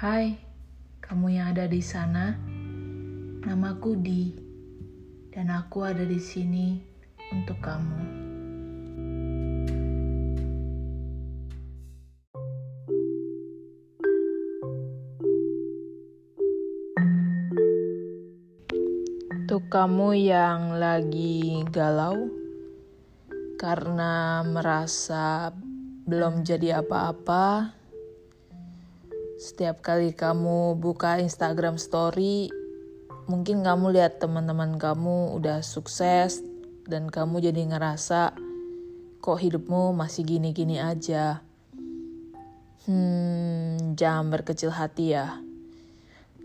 Hai, kamu yang ada di sana. Namaku Di, dan aku ada di sini untuk kamu. Untuk kamu yang lagi galau karena merasa belum jadi apa-apa, setiap kali kamu buka Instagram story, mungkin kamu lihat teman-teman kamu udah sukses dan kamu jadi ngerasa kok hidupmu masih gini-gini aja. Hmm, jangan berkecil hati ya.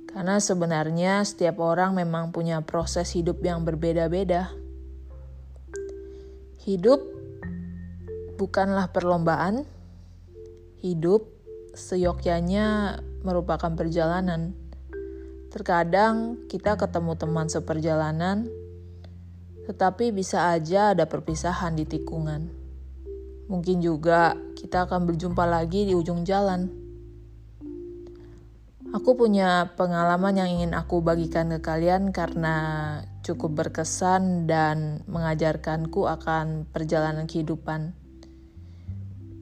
Karena sebenarnya setiap orang memang punya proses hidup yang berbeda-beda. Hidup bukanlah perlombaan. Hidup seyogyanya merupakan perjalanan. Terkadang kita ketemu teman seperjalanan, tetapi bisa aja ada perpisahan di tikungan. Mungkin juga kita akan berjumpa lagi di ujung jalan. Aku punya pengalaman yang ingin aku bagikan ke kalian karena cukup berkesan dan mengajarkanku akan perjalanan kehidupan.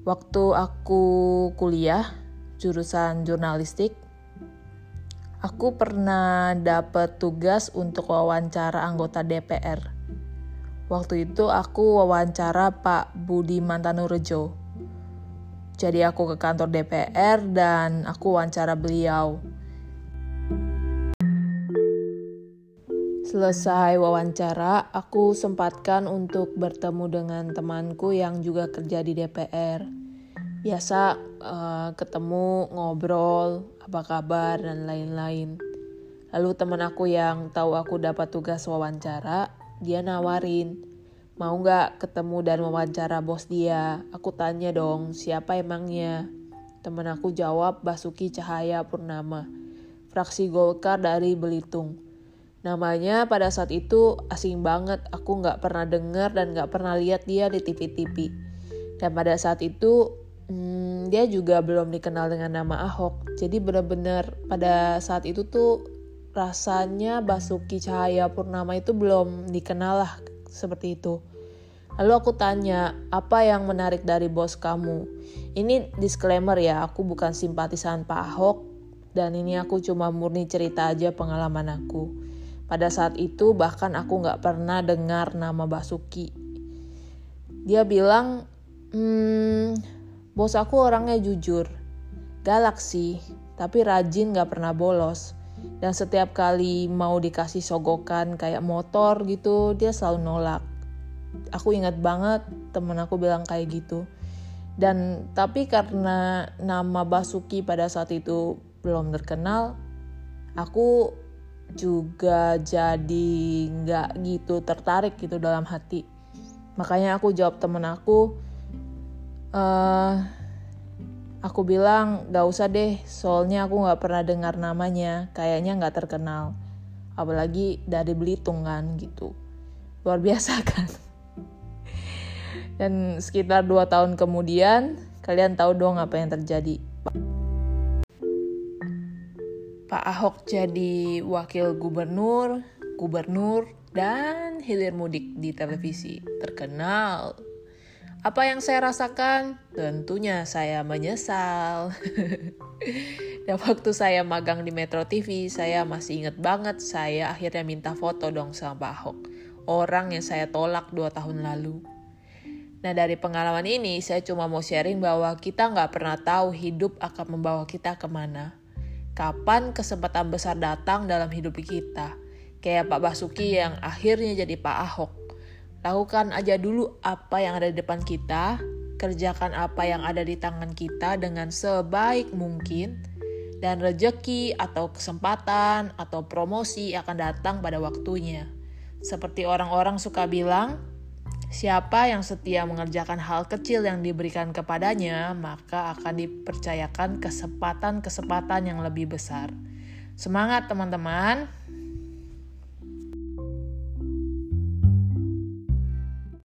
Waktu aku kuliah, jurusan jurnalistik, aku pernah dapat tugas untuk wawancara anggota DPR. Waktu itu aku wawancara Pak Budi Mantanurejo. Jadi aku ke kantor DPR dan aku wawancara beliau. Selesai wawancara, aku sempatkan untuk bertemu dengan temanku yang juga kerja di DPR biasa uh, ketemu ngobrol apa kabar dan lain-lain. Lalu teman aku yang tahu aku dapat tugas wawancara dia nawarin mau nggak ketemu dan wawancara bos dia? Aku tanya dong siapa emangnya? Teman aku jawab Basuki Cahaya Purnama fraksi Golkar dari Belitung. Namanya pada saat itu asing banget, aku nggak pernah dengar dan nggak pernah lihat dia di TV-TV. Dan pada saat itu hmm, dia juga belum dikenal dengan nama Ahok. Jadi benar-benar pada saat itu tuh rasanya Basuki Cahaya Purnama itu belum dikenal lah seperti itu. Lalu aku tanya, apa yang menarik dari bos kamu? Ini disclaimer ya, aku bukan simpatisan Pak Ahok dan ini aku cuma murni cerita aja pengalaman aku. Pada saat itu bahkan aku nggak pernah dengar nama Basuki. Dia bilang, hmm, Bos aku orangnya jujur, galak sih, tapi rajin gak pernah bolos. Dan setiap kali mau dikasih sogokan kayak motor gitu, dia selalu nolak. Aku ingat banget temen aku bilang kayak gitu. Dan tapi karena nama Basuki pada saat itu belum terkenal, aku juga jadi nggak gitu tertarik gitu dalam hati. Makanya aku jawab temen aku, uh, aku bilang gak usah deh soalnya aku gak pernah dengar namanya kayaknya gak terkenal. Apalagi dari Belitung kan gitu. Luar biasa kan. Dan sekitar dua tahun kemudian kalian tahu dong apa yang terjadi. Pak Ahok jadi wakil gubernur, gubernur, dan hilir mudik di televisi terkenal apa yang saya rasakan? Tentunya saya menyesal. Dan waktu saya magang di Metro TV, saya masih inget banget saya akhirnya minta foto dong sama Pak Ahok. Orang yang saya tolak dua tahun lalu. Nah dari pengalaman ini saya cuma mau sharing bahwa kita nggak pernah tahu hidup akan membawa kita ke mana. Kapan kesempatan besar datang dalam hidup kita. Kayak Pak Basuki yang akhirnya jadi Pak Ahok Lakukan aja dulu apa yang ada di depan kita, kerjakan apa yang ada di tangan kita dengan sebaik mungkin, dan rejeki atau kesempatan atau promosi akan datang pada waktunya. Seperti orang-orang suka bilang, siapa yang setia mengerjakan hal kecil yang diberikan kepadanya, maka akan dipercayakan kesempatan-kesempatan yang lebih besar. Semangat teman-teman!